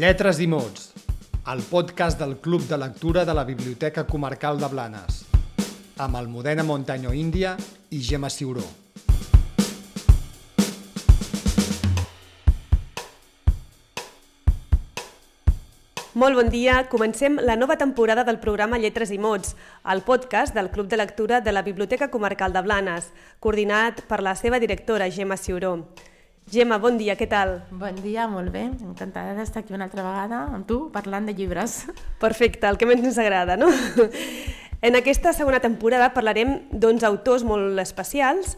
Lletres i mots, el podcast del Club de Lectura de la Biblioteca Comarcal de Blanes, amb Almudena Montaño Índia i Gemma Ciuró. Molt bon dia. Comencem la nova temporada del programa Lletres i Mots, el podcast del Club de Lectura de la Biblioteca Comarcal de Blanes, coordinat per la seva directora, Gemma Ciuró. Gemma, bon dia, què tal? Bon dia, molt bé. Encantada d'estar aquí una altra vegada amb tu, parlant de llibres. Perfecte, el que més ens agrada, no? En aquesta segona temporada parlarem d'uns autors molt especials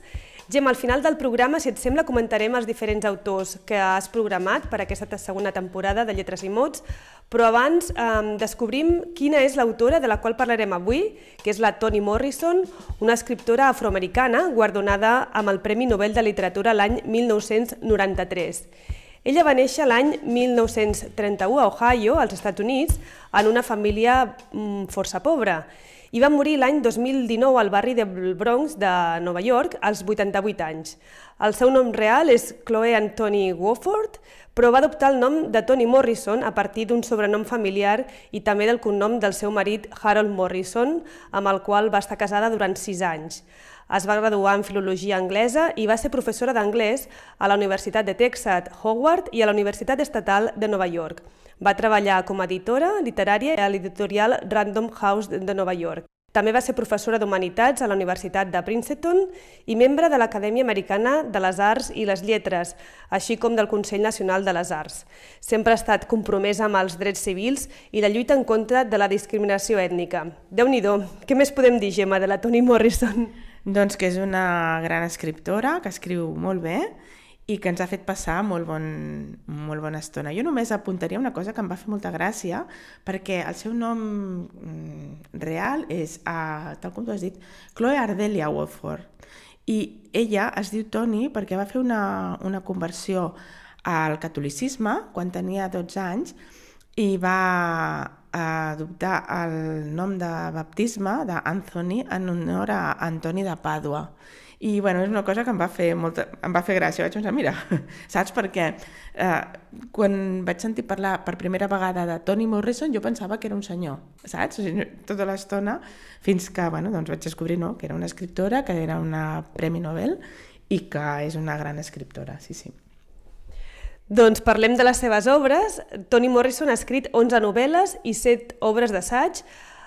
Gemma, al final del programa, si et sembla, comentarem els diferents autors que has programat per aquesta segona temporada de Lletres i Mots, però abans eh, descobrim quina és l'autora de la qual parlarem avui, que és la Toni Morrison, una escriptora afroamericana guardonada amb el Premi Nobel de Literatura l'any 1993. Ella va néixer l'any 1931 a Ohio, als Estats Units, en una família mm, força pobra i va morir l'any 2019 al barri del Bronx de Nova York als 88 anys. El seu nom real és Chloe Anthony Wofford, però va adoptar el nom de Toni Morrison a partir d'un sobrenom familiar i també del cognom del seu marit Harold Morrison, amb el qual va estar casada durant sis anys. Es va graduar en Filologia Anglesa i va ser professora d'anglès a la Universitat de Texas Howard i a la Universitat Estatal de Nova York. Va treballar com a editora literària a l'editorial Random House de Nova York. També va ser professora d'Humanitats a la Universitat de Princeton i membre de l'Acadèmia Americana de les Arts i les Lletres, així com del Consell Nacional de les Arts. Sempre ha estat compromesa amb els drets civils i la lluita en contra de la discriminació ètnica. déu nhi què més podem dir, Gemma, de la Toni Morrison? Doncs que és una gran escriptora, que escriu molt bé i que ens ha fet passar molt, bon, molt bona estona. Jo només apuntaria una cosa que em va fer molta gràcia, perquè el seu nom mm, real és, uh, tal com tu has dit, Chloe Ardelia Wofford. I ella es diu Toni perquè va fer una, una conversió al catolicisme quan tenia 12 anys i va adoptar el nom de baptisme d'Anthony en honor a Antoni de Pàdua. I bueno, és una cosa que em va fer, molta, em va fer gràcia. Vaig pensar, mira, saps per què? Eh, quan vaig sentir parlar per primera vegada de Toni Morrison, jo pensava que era un senyor, saps? O sigui, tota l'estona, fins que bueno, doncs vaig descobrir no, que era una escriptora, que era una Premi Nobel i que és una gran escriptora, sí, sí. Doncs parlem de les seves obres. Toni Morrison ha escrit 11 novel·les i 7 obres d'assaig.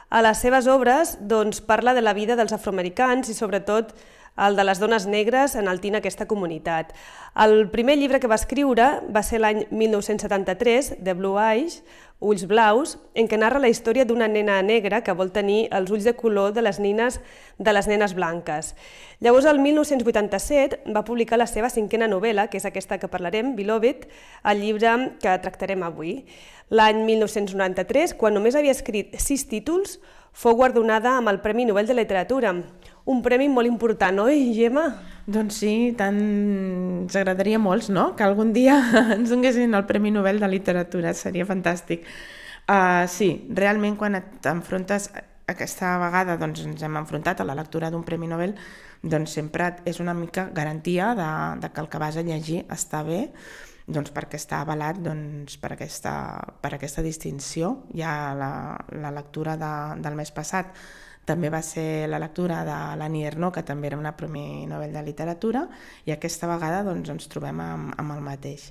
A les seves obres doncs, parla de la vida dels afroamericans i sobretot el de les dones negres enaltint aquesta comunitat. El primer llibre que va escriure va ser l'any 1973, The Blue Eyes, Ulls blaus, en què narra la història d'una nena negra que vol tenir els ulls de color de les nines de les nenes blanques. Llavors, el 1987, va publicar la seva cinquena novel·la, que és aquesta que parlarem, Beloved, el llibre que tractarem avui. L'any 1993, quan només havia escrit sis títols, fou guardonada amb el Premi Nobel de Literatura, un premi molt important, oi, Gemma? Doncs sí, tant ens agradaria molts, no?, que algun dia ens donessin el Premi Nobel de Literatura, seria fantàstic. Uh, sí, realment quan t'enfrontes aquesta vegada doncs, ens hem enfrontat a la lectura d'un Premi Nobel, doncs sempre és una mica garantia de, de que el que vas a llegir està bé, doncs perquè està avalat doncs, per, aquesta, per aquesta distinció. Ja la, la lectura de, del mes passat també va ser la lectura de l'Annie Ernaux, que també era una Premi Nobel de Literatura, i aquesta vegada doncs, ens trobem amb, amb el mateix.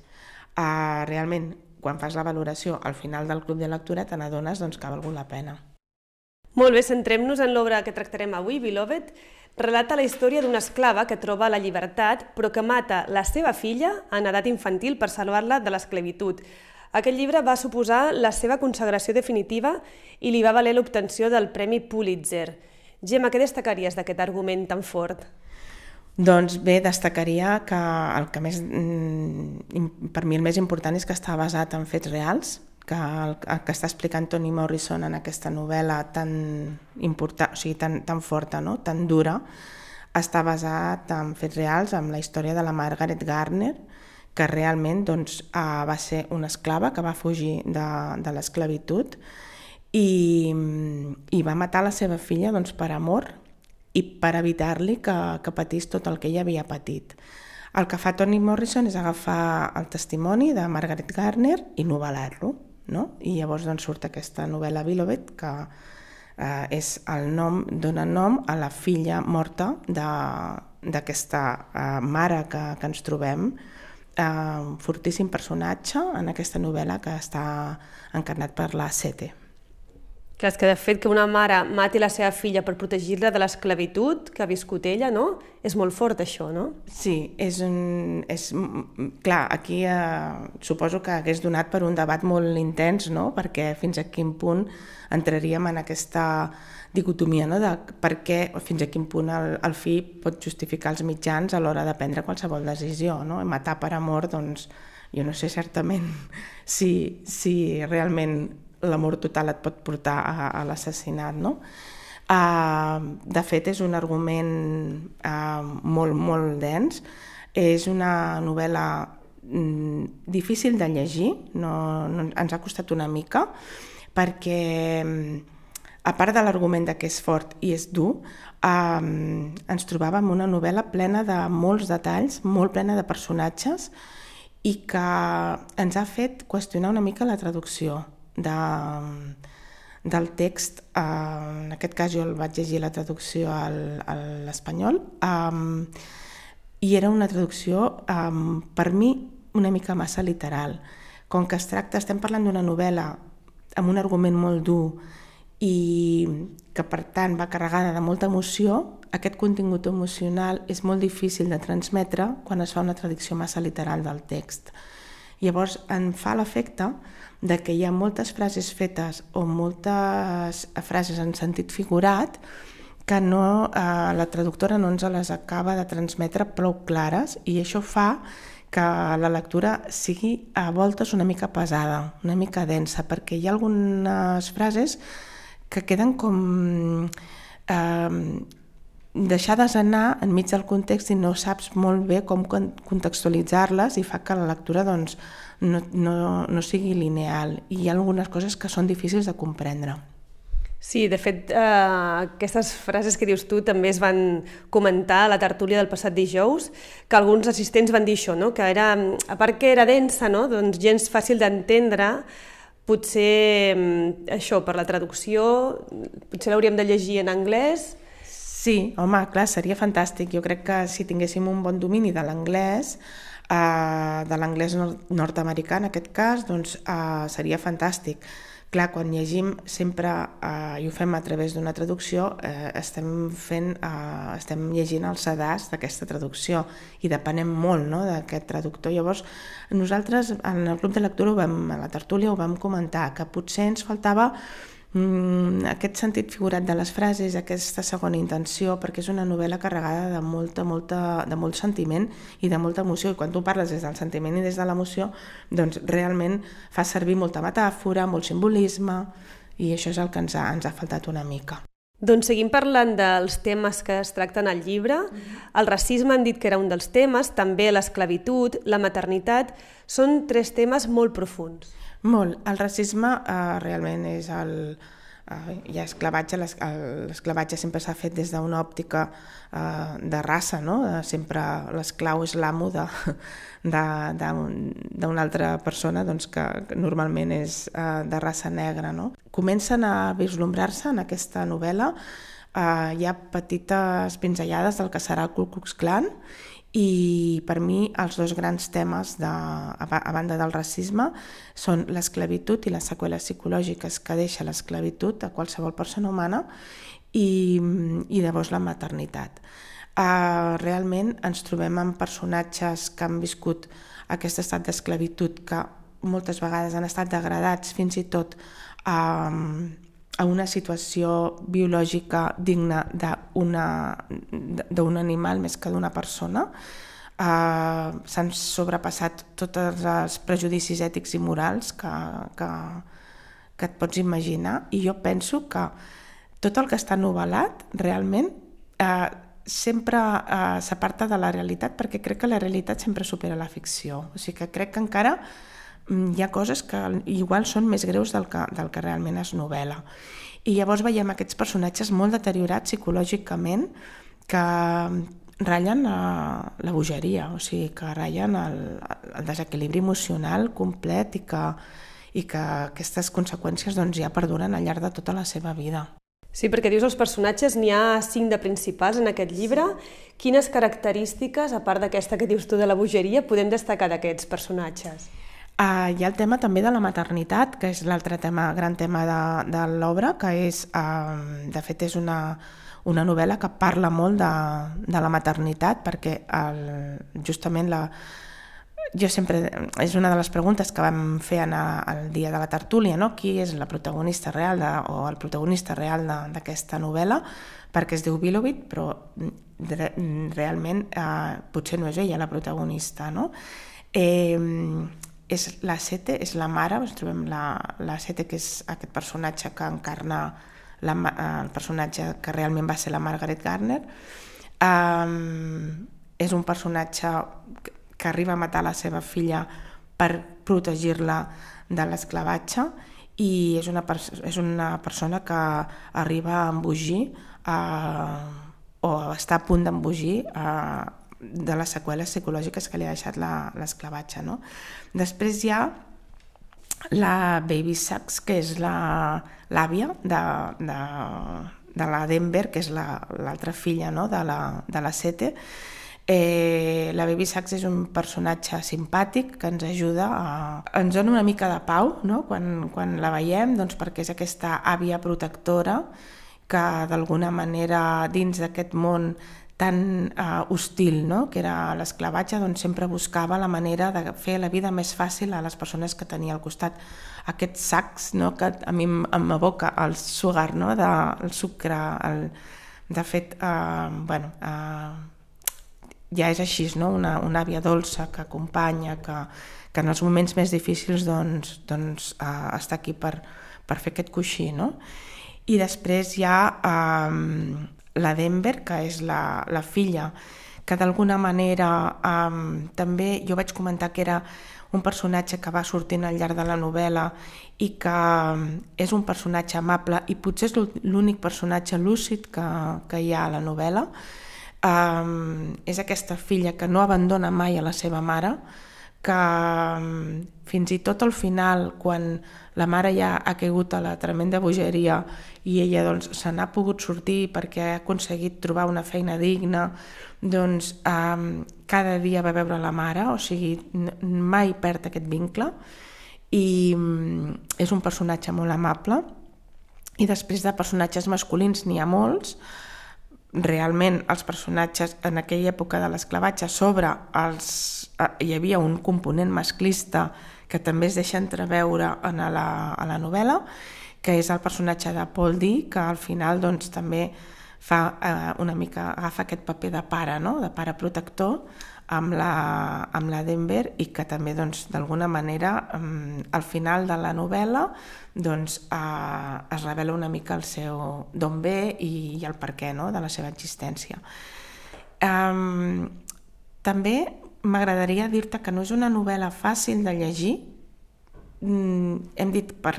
Uh, realment, quan fas la valoració al final del club de lectura, te n'adones doncs, que ha valgut la pena. Molt bé, centrem-nos en l'obra que tractarem avui, Beloved. Relata la història d'una esclava que troba la llibertat, però que mata la seva filla en edat infantil per salvar-la de l'esclavitud. Aquest llibre va suposar la seva consagració definitiva i li va valer l'obtenció del Premi Pulitzer. Gemma, què destacaries d'aquest argument tan fort? Doncs bé, destacaria que el que més, mm, per mi el més important és que està basat en fets reals, que el, el que està explicant Toni Morrison en aquesta novel·la tan important, o sigui, tan, tan forta, no? tan dura, està basat en fets reals, amb la història de la Margaret Garner, que realment doncs, uh, va ser una esclava que va fugir de, de l'esclavitud i, i va matar la seva filla doncs, per amor i per evitar-li que, que patís tot el que ella havia patit. El que fa Toni Morrison és agafar el testimoni de Margaret Garner i novel·lar-lo. no? I llavors doncs, surt aquesta novel·la Beloved que eh, és el nom, dona nom a la filla morta d'aquesta eh, mare que, que ens trobem, eh, fortíssim personatge en aquesta novel·la que està encarnat per la Sete. Que és que, de fet, que una mare mati la seva filla per protegir-la de l'esclavitud que ha viscut ella, no? És molt fort, això, no? Sí, és un... És, clar, aquí eh, suposo que hagués donat per un debat molt intens, no? Perquè fins a quin punt entraríem en aquesta dicotomia, no? De per què, fins a quin punt el, el fill pot justificar els mitjans a l'hora de prendre qualsevol decisió, no? Matar per amor, doncs, jo no sé certament si, si realment l'amor total et pot portar a, a l'assassinat, no? Uh, de fet, és un argument uh, molt, molt dens. És una novel·la mm, difícil de llegir, no, no, ens ha costat una mica, perquè a part de l'argument que és fort i és dur, um, ens trobàvem una novel·la plena de molts detalls, molt plena de personatges, i que ens ha fet qüestionar una mica la traducció de, del text, eh, en aquest cas jo el vaig llegir la traducció al, a l'espanyol, um, i era una traducció, um, per mi, una mica massa literal. Com que es tracta, estem parlant d'una novel·la amb un argument molt dur i que per tant va carregada de molta emoció, aquest contingut emocional és molt difícil de transmetre quan es fa una traducció massa literal del text. Llavors, em fa l'efecte de que hi ha moltes frases fetes o moltes frases en sentit figurat que no, eh, la traductora no ens les acaba de transmetre prou clares i això fa que la lectura sigui a voltes una mica pesada, una mica densa, perquè hi ha algunes frases que queden com eh, deixades anar enmig del context i no saps molt bé com contextualitzar-les i fa que la lectura doncs, no, no, no sigui lineal i hi ha algunes coses que són difícils de comprendre. Sí, de fet, eh, aquestes frases que dius tu també es van comentar a la tertúlia del passat dijous, que alguns assistents van dir això, no? que era, a part que era densa, no? doncs gens fàcil d'entendre, potser mm, això, per la traducció, potser l'hauríem de llegir en anglès. Sí, home, clar, seria fantàstic. Jo crec que si tinguéssim un bon domini de l'anglès, eh, de l'anglès nord-americà en aquest cas, doncs eh, seria fantàstic. Clar, quan llegim sempre, eh, i ho fem a través d'una traducció, eh, estem, fent, eh, estem llegint el sedàs d'aquesta traducció i depenem molt no, d'aquest traductor. Llavors, nosaltres en el club de lectura, ho vam, a la tertúlia, ho vam comentar, que potser ens faltava mm, aquest sentit figurat de les frases, aquesta segona intenció, perquè és una novel·la carregada de, molta, molta, de molt sentiment i de molta emoció, i quan tu parles des del sentiment i des de l'emoció, doncs realment fa servir molta metàfora, molt simbolisme, i això és el que ens ha, ens ha faltat una mica. Doncs seguim parlant dels temes que es tracten al llibre. El racisme han dit que era un dels temes, també l'esclavitud, la maternitat, són tres temes molt profuns. Molt. El racisme eh, realment és el, eh, hi ha esclavatge, l'esclavatge sempre s'ha fet des d'una òptica eh, de raça, no? sempre l'esclau és l'amo d'una altra persona doncs, que, que normalment és eh, de raça negra. No? Comencen a vislumbrar-se en aquesta novel·la eh, hi ha petites pinzellades del que serà el Ku Klux Klan i per mi els dos grans temes de, a, banda del racisme són l'esclavitud i les seqüeles psicològiques que deixa l'esclavitud a qualsevol persona humana i, i llavors la maternitat. Uh, realment ens trobem amb personatges que han viscut aquest estat d'esclavitud que moltes vegades han estat degradats fins i tot a, a una situació biològica digna d'un animal més que d'una persona. Uh, S'han sobrepassat tots els prejudicis ètics i morals que, que, que et pots imaginar i jo penso que tot el que està novel·lat realment uh, sempre uh, s'aparta de la realitat perquè crec que la realitat sempre supera la ficció. O sigui que crec que encara hi ha coses que igual són més greus del que, del que realment es novel·la. I llavors veiem aquests personatges molt deteriorats psicològicament que ratllen la, la bogeria, o sigui, que ratllen el, el desequilibri emocional complet i que, i que aquestes conseqüències doncs, ja perduren al llarg de tota la seva vida. Sí, perquè dius els personatges, n'hi ha cinc de principals en aquest llibre. Quines característiques, a part d'aquesta que dius tu de la bogeria, podem destacar d'aquests personatges? Uh, hi ha el tema també de la maternitat, que és l'altre tema, gran tema de, de l'obra, que és, uh, de fet, és una, una novel·la que parla molt de, de la maternitat perquè el, justament la, jo sempre, és una de les preguntes que vam fer en el dia de la tertúlia, no? qui és la protagonista real de, o el protagonista real d'aquesta novel·la, perquè es diu Vilovit, però de, realment eh, potser no és ella la protagonista. No? Eh, és la Sete, és la mare, ens trobem la, la Sete, que és aquest personatge que encarna la, el personatge que realment va ser la Margaret Garner. Um, és un personatge que arriba a matar la seva filla per protegir-la de l'esclavatge i és una, és una persona que arriba a embogir eh, o està a punt d'embogir eh, de les seqüeles psicològiques que li ha deixat l'esclavatge. No? Després hi ha la Baby Sachs, que és l'àvia de, de, de la Denver, que és l'altra la, filla no? de, la, de la Sete, Eh, la Baby Sachs és un personatge simpàtic que ens ajuda a... ens dona una mica de pau no? quan, quan la veiem doncs perquè és aquesta àvia protectora que d'alguna manera dins d'aquest món tan uh, hostil no? que era l'esclavatge, doncs sempre buscava la manera de fer la vida més fàcil a les persones que tenia al costat. Aquests sacs no? que a mi em aboca el sugar, no? de, el sucre, el... de fet, uh, bueno, uh, ja és així, no? una, una àvia dolça que acompanya, que, que en els moments més difícils doncs, doncs, uh, està aquí per, per fer aquest coixí. No? I després hi ha um, la Denver, que és la, la filla, que d'alguna manera um, també jo vaig comentar que era un personatge que va sortint al llarg de la novel·la i que és un personatge amable i potser és l'únic personatge lúcid que, que hi ha a la novel·la, um, és aquesta filla que no abandona mai a la seva mare, que um, fins i tot al final, quan la mare ja ha caigut a la tremenda bogeria i ella doncs, se n'ha pogut sortir perquè ha aconseguit trobar una feina digna, doncs um, cada dia va veure la mare, o sigui, mai perd aquest vincle i um, és un personatge molt amable. I després de personatges masculins n'hi ha molts, realment els personatges en aquella època de l'esclavatge sobre els... Eh, hi havia un component masclista que també es deixa entreveure en la, a la novel·la, que és el personatge de Paul D, que al final doncs, també fa eh, una mica, agafa aquest paper de pare, no? de pare protector, amb la, amb la Denver i que també doncs, d'alguna manera al final de la novel·la doncs, eh, es revela una mica el seu d'on ve i, i el per què no? de la seva existència. Um, també m'agradaria dir-te que no és una novel·la fàcil de llegir, mm, hem dit per,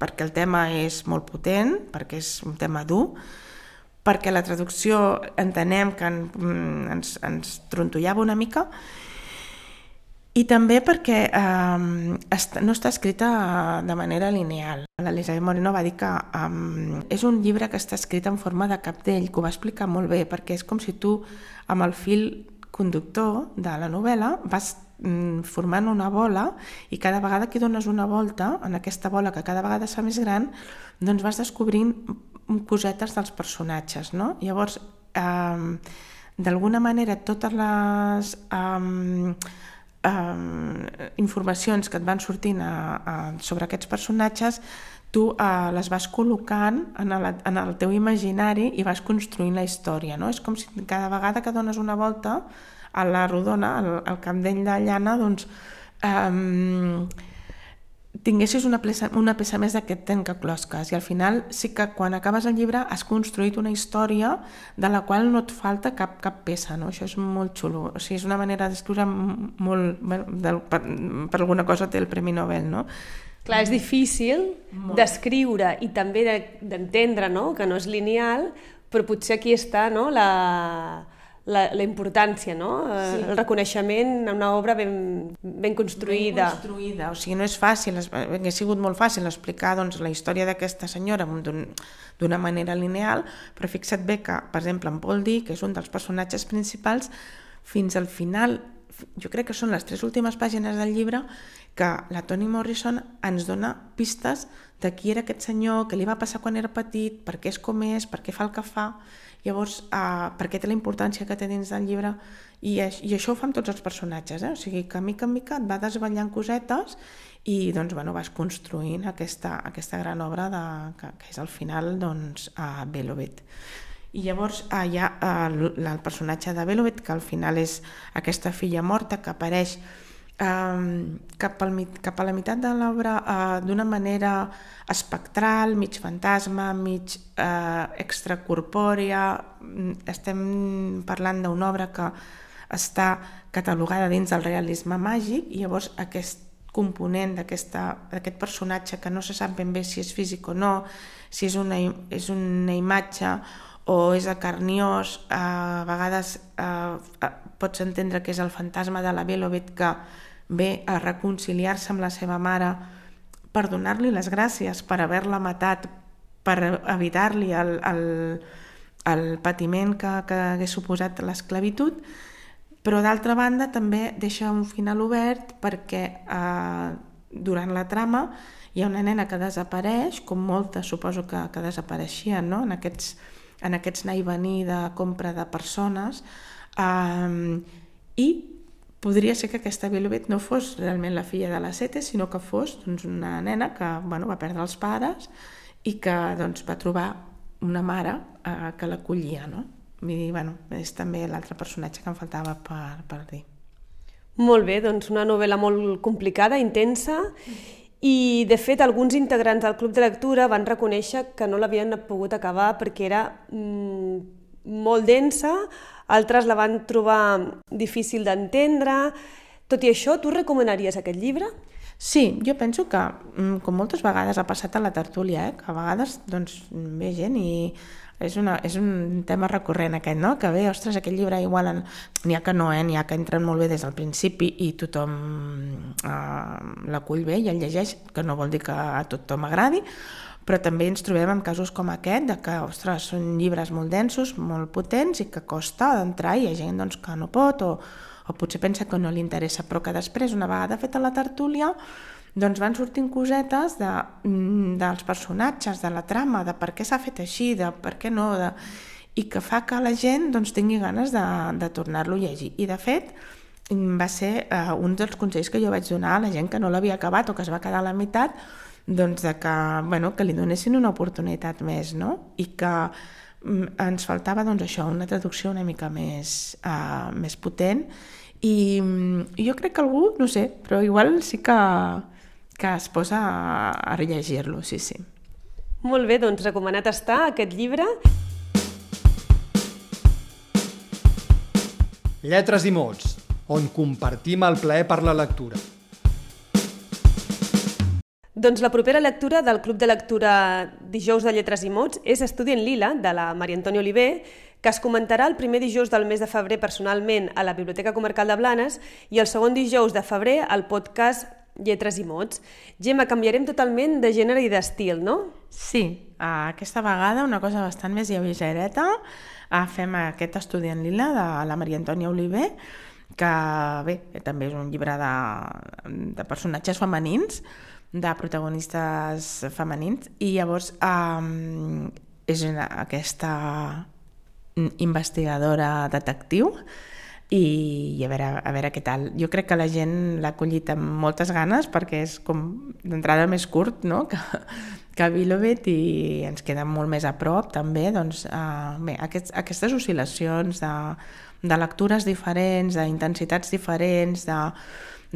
perquè el tema és molt potent, perquè és un tema dur, perquè la traducció entenem que en, mm, ens, ens trontollava una mica i també perquè eh, no està escrita de manera lineal. L'Elisabet Moreno va dir que eh, és un llibre que està escrit en forma de capdell, que ho va explicar molt bé, perquè és com si tu, amb el fil conductor de la novel·la, vas mm, formant una bola i cada vegada que dones una volta en aquesta bola que cada vegada fa més gran doncs vas descobrint cosetes dels personatges, no? Llavors, eh, d'alguna manera, totes les eh, eh, informacions que et van sortint a, a, sobre aquests personatges tu eh, les vas col·locant en el, en el teu imaginari i vas construint la història. No? És com si cada vegada que dones una volta a la rodona, al, al capdell de llana, doncs, eh, tinguessis una peça, una peça més d'aquest trencaclosques i al final sí que quan acabes el llibre has construït una història de la qual no et falta cap, cap peça, no? Això és molt xulo. O sigui, és una manera d'escriure molt... De, per, per alguna cosa té el Premi Nobel, no? Clar, és difícil d'escriure i també d'entendre no? que no és lineal, però potser aquí està no? la, la, la importància, no? Eh, sí. El reconeixement a una obra ben, ben construïda. Ben construïda, o sigui, no és fàcil, hauria sigut molt fàcil explicar doncs, la història d'aquesta senyora d'una manera lineal, però fixa't bé que, per exemple, en Paul D, que és un dels personatges principals, fins al final, jo crec que són les tres últimes pàgines del llibre, que la Toni Morrison ens dona pistes de qui era aquest senyor, què li va passar quan era petit, per què és com és, per què fa el que fa, llavors uh, per què té la importància que té dins del llibre, i, i això ho fa amb tots els personatges, eh? o sigui que mica en mica et va desvetllant cosetes i doncs, bueno, vas construint aquesta, aquesta gran obra de, que, que és al final doncs, a Belovit. I llavors uh, hi ha uh, el, personatge de Belovit, que al final és aquesta filla morta que apareix eh, cap, al, cap a la meitat de l'obra eh, d'una manera espectral, mig fantasma, mig eh, extracorpòrea. Estem parlant d'una obra que està catalogada dins del realisme màgic i llavors aquest component d'aquest personatge que no se sap ben bé si és físic o no, si és una, és una imatge o és a carniós, a vegades eh, pots entendre que és el fantasma de la Belovit que ve a reconciliar-se amb la seva mare per donar-li les gràcies per haver-la matat, per evitar-li el, el, el patiment que, que hagués suposat l'esclavitud, però d'altra banda també deixa un final obert perquè eh, durant la trama hi ha una nena que desapareix, com moltes suposo que, que desapareixien no? en, aquests, en aquests anar i venir de compra de persones, eh, i podria ser que aquesta Vilobet no fos realment la filla de la Sete, sinó que fos doncs, una nena que bueno, va perdre els pares i que doncs, va trobar una mare eh, que l'acollia. No? I, bueno, és també l'altre personatge que em faltava per, per dir. Molt bé, doncs una novel·la molt complicada, intensa, i de fet alguns integrants del club de lectura van reconèixer que no l'havien pogut acabar perquè era mm, molt densa, altres la van trobar difícil d'entendre. Tot i això, tu recomanaries aquest llibre? Sí, jo penso que, mm, com moltes vegades ha passat a la tertúlia, eh, que a vegades doncs, ve gent i és, una, és un tema recurrent aquest, no? que bé, ostres, aquest llibre igual n'hi ha que no, eh? n'hi ha que entren molt bé des del principi i tothom eh, l'acull bé i el llegeix, que no vol dir que a tothom agradi, però també ens trobem en casos com aquest, de que, ostres, són llibres molt densos, molt potents i que costa d'entrar i hi ha gent doncs, que no pot o, o potser pensa que no li interessa, però que després, una vegada feta la tertúlia, doncs van sortint cosetes de, mm, dels personatges, de la trama, de per què s'ha fet així, de per què no, de, i que fa que la gent doncs, tingui ganes de, de tornar-lo a llegir. I de fet, va ser eh, un dels consells que jo vaig donar a la gent que no l'havia acabat o que es va quedar a la meitat, doncs de que, bueno, que li donessin una oportunitat més, no? I que mm, ens faltava doncs, això, una traducció una mica més, uh, més potent i mm, jo crec que algú, no sé, però igual sí que, que es posa a, a rellegir-lo, sí, sí. Molt bé, doncs recomanat està aquest llibre. Lletres i mots, on compartim el plaer per la lectura. Doncs la propera lectura del Club de Lectura Dijous de Lletres i Mots és Estudi en Lila, de la Maria Antònia Oliver, que es comentarà el primer dijous del mes de febrer personalment a la Biblioteca Comarcal de Blanes i el segon dijous de febrer al podcast Lletres i Mots. Gemma, canviarem totalment de gènere i d'estil, no? Sí, aquesta vegada una cosa bastant més lleugereta. Fem aquest Estudi en Lila de la Maria Antònia Oliver, que bé, també és un llibre de, de personatges femenins, de protagonistes femenins i llavors um, és una, aquesta investigadora detectiu i, i a, veure, a veure què tal. Jo crec que la gent l'ha acollit amb moltes ganes perquè és com d'entrada més curt no? que, que Vilovet i ens queda molt més a prop també doncs, uh, bé, aquests, aquestes oscil·lacions de, de lectures diferents, d'intensitats diferents, de,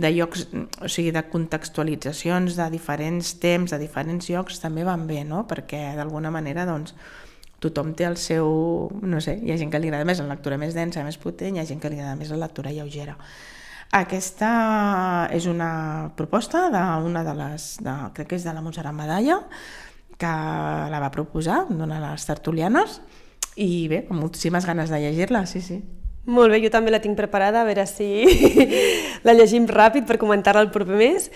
de llocs, o sigui, de contextualitzacions de diferents temps, de diferents llocs, també van bé, no? Perquè d'alguna manera, doncs, tothom té el seu... no sé, hi ha gent que li agrada més la lectura més densa, més potent, hi ha gent que li agrada més la lectura lleugera. Aquesta és una proposta d'una de les... De, crec que és de la Montserrat Medalla, que la va proposar, dona les tertulianes, i bé, amb moltíssimes ganes de llegir-la, sí, sí. Molt bé, jo també la tinc preparada, a veure si la llegim ràpid per comentar-la el proper mes.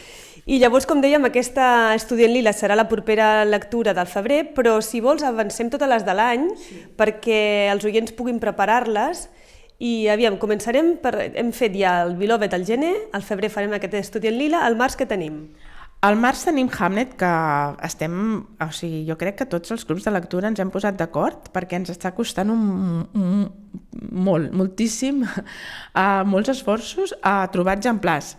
I llavors, com dèiem, aquesta Estudient Lila serà la propera lectura del febrer, però si vols avancem totes les de l'any sí. perquè els oients puguin preparar-les i aviam, començarem per... Hem fet ja el Beloved al gener, al febrer farem aquest Estudient Lila, al març què tenim? Al març tenim Hamlet, que estem... O sigui, jo crec que tots els clubs de lectura ens hem posat d'acord perquè ens està costant un, un, molt, moltíssim, uh, molts esforços a trobar exemplars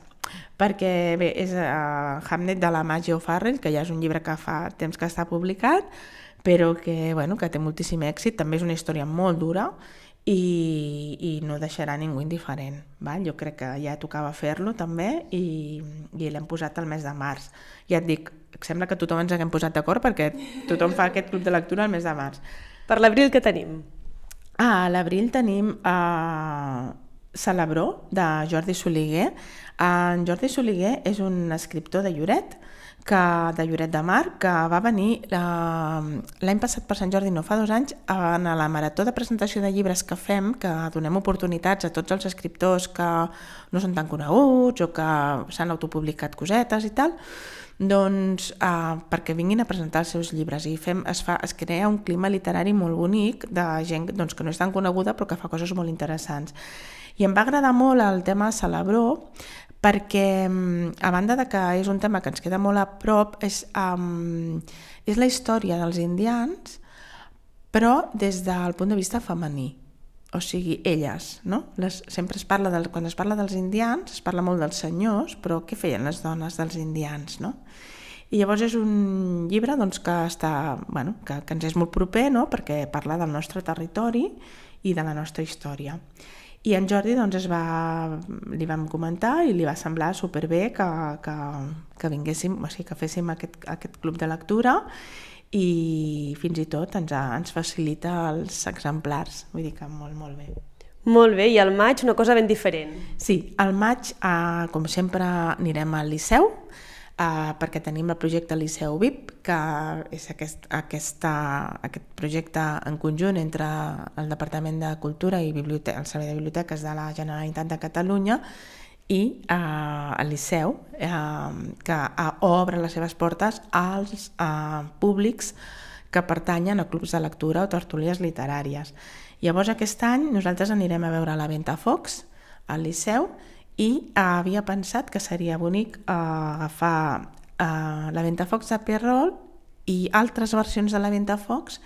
perquè bé, és uh, Hamlet de la Maggie O'Farrell, que ja és un llibre que fa temps que està publicat, però que, bueno, que té moltíssim èxit, també és una història molt dura i, i no deixarà ningú indiferent. Val? Jo crec que ja tocava fer-lo també i, i l'hem posat al mes de març. Ja et dic, sembla que tothom ens haguem posat d'acord perquè tothom fa aquest club de lectura al mes de març. Per l'abril què tenim? Ah, a l'abril tenim uh, Celebró, de Jordi Soliguer. En Jordi Soliguer és un escriptor de Lloret, que, de Lloret de Mar, que va venir eh, l'any passat per Sant Jordi, no fa dos anys, en la marató de presentació de llibres que fem, que donem oportunitats a tots els escriptors que no són tan coneguts o que s'han autopublicat cosetes i tal, doncs eh, perquè vinguin a presentar els seus llibres i fem, es, fa, es crea un clima literari molt bonic de gent doncs, que no és tan coneguda però que fa coses molt interessants. I em va agradar molt el tema Celebró perquè, mm, a banda de que és un tema que ens queda molt a prop, és, um, és la història dels indians, però des del punt de vista femení. O sigui, elles, no? Les, sempre es parla, del, quan es parla dels indians, es parla molt dels senyors, però què feien les dones dels indians, no? I llavors és un llibre doncs, que, està, bueno, que, que ens és molt proper, no? perquè parla del nostre territori i de la nostra història. I en Jordi doncs, es va, li vam comentar i li va semblar superbé que, que, que vinguéssim, o sigui, que féssim aquest, aquest club de lectura i fins i tot ens, ens facilita els exemplars, vull dir que molt, molt bé. Molt bé, i al maig una cosa ben diferent. Sí, al maig, eh, com sempre, anirem al Liceu, eh, perquè tenim el projecte Liceu VIP, que és aquest, aquesta, aquest projecte en conjunt entre el Departament de Cultura i Biblioteca, el Servei de Biblioteques de la Generalitat de Catalunya i eh, el Liceu, eh, que eh, obre les seves portes als eh, públics que pertanyen a clubs de lectura o tertúlies literàries. Llavors aquest any nosaltres anirem a veure la Ventafocs al Liceu i uh, havia pensat que seria bonic uh, agafar uh, la Ventafocs de Pierrol i altres versions de la Ventafocs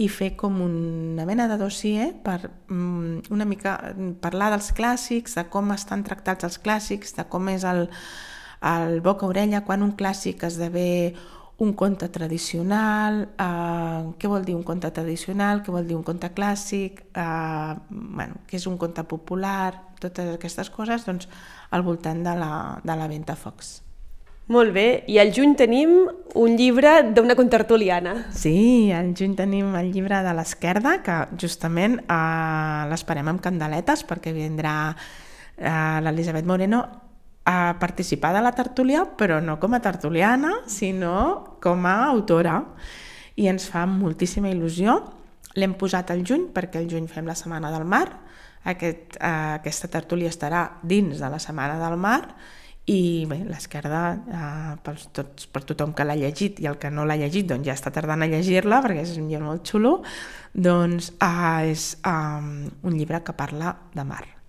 i fer com una mena de dossier per um, una mica parlar dels clàssics, de com estan tractats els clàssics, de com és el, el boca-orella quan un clàssic esdevé un conte tradicional, eh, què vol dir un conte tradicional, què vol dir un conte clàssic, eh, bueno, què és un conte popular, totes aquestes coses doncs, al voltant de la, de la venta Fox. Molt bé, i al juny tenim un llibre d'una contertuliana. Sí, al juny tenim el llibre de l'Esquerda, que justament eh, l'esperem amb candeletes perquè vindrà eh, l'Elisabet Moreno a participar de la tertúlia, però no com a tertuliana, sinó com a autora. I ens fa moltíssima il·lusió. L'hem posat al juny perquè el juny fem la Setmana del Mar. Aquest, eh, aquesta tertúlia estarà dins de la Setmana del Mar i l'esquerda, eh, per, per tothom que l'ha llegit i el que no l'ha llegit doncs ja està tardant a llegir-la perquè és un llibre molt xulo, doncs eh, és eh, un llibre que parla de mar.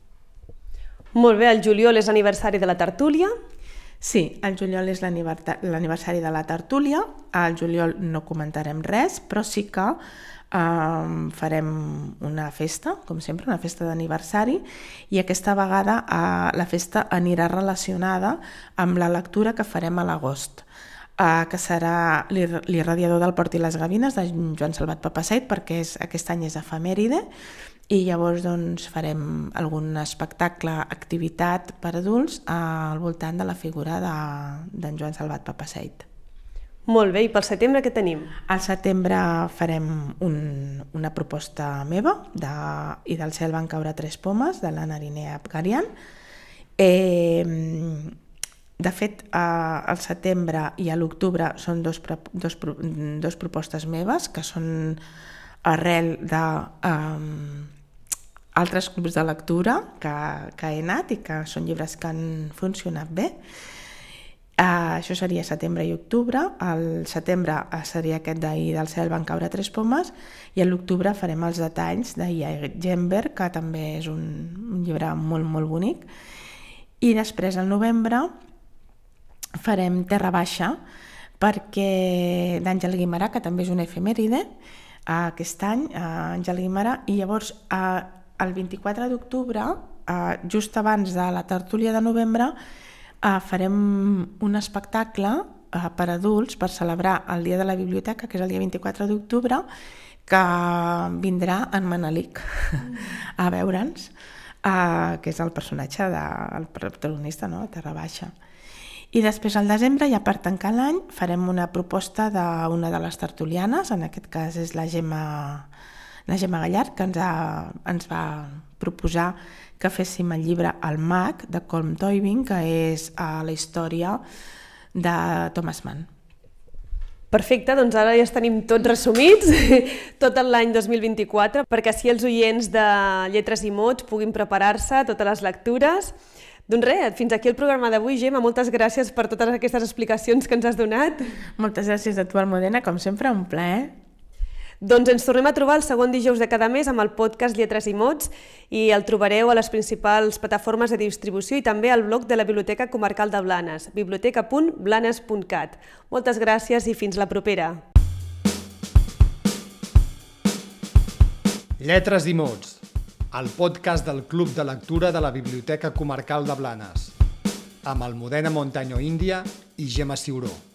Molt bé, el juliol és aniversari de la tertúlia. Sí, el juliol és l'aniversari de la tertúlia. Al juliol no comentarem res, però sí que um, farem una festa, com sempre, una festa d'aniversari, i aquesta vegada uh, la festa anirà relacionada amb la lectura que farem a l'agost uh, que serà l'irradiador del Port i les Gavines de Joan Salvat Papaseit, perquè és, aquest any és efemèride, i llavors doncs, farem algun espectacle, activitat per adults al voltant de la figura d'en de, Joan Salvat Papaseit. Molt bé, i pel setembre què tenim? Al setembre farem un, una proposta meva de, i del cel van caure tres pomes de la Narinea Abgarian. Eh, de fet, eh, al setembre i a l'octubre són dos, dos, dos propostes meves que són arrel de... Eh, altres clubs de lectura que, que he anat i que són llibres que han funcionat bé. Uh, això seria setembre i octubre. El setembre seria aquest d'ahir del cel van caure tres pomes i a l'octubre farem els detalls d'Ia Gember, que també és un, un llibre molt, molt bonic. I després, al novembre, farem Terra Baixa, perquè d'Àngel Guimarà, que també és una efemèride, uh, aquest any, uh, Àngel Guimarà, i llavors uh, el 24 d'octubre, uh, just abans de la tertúlia de novembre, uh, farem un espectacle uh, per adults per celebrar el Dia de la Biblioteca, que és el dia 24 d'octubre, que vindrà en Manelic a veure'ns, uh, que és el personatge del de, protagonista, no?, a Terra Baixa. I després, al desembre, ja per tancar l'any, farem una proposta d'una de les tertulianes, en aquest cas és la Gemma, la Gemma Gallard, que ens, ha, ens va proposar que féssim el llibre El mag, de Colm Toibin, que és uh, la història de Thomas Mann. Perfecte, doncs ara ja tenim tots resumits, tot l'any 2024, perquè així els oients de Lletres i Mots puguin preparar-se totes les lectures. Doncs res, fins aquí el programa d'avui, Gemma. Moltes gràcies per totes aquestes explicacions que ens has donat. Moltes gràcies a tu, Almudena. Com sempre, un plaer. Doncs ens tornem a trobar el segon dijous de cada mes amb el podcast Lletres i Mots i el trobareu a les principals plataformes de distribució i també al blog de la Biblioteca Comarcal de Blanes, biblioteca.blanes.cat. Moltes gràcies i fins la propera. Lletres i Mots, el podcast del Club de Lectura de la Biblioteca Comarcal de Blanes, amb Almudena Montaño Índia i Gemma Ciuró.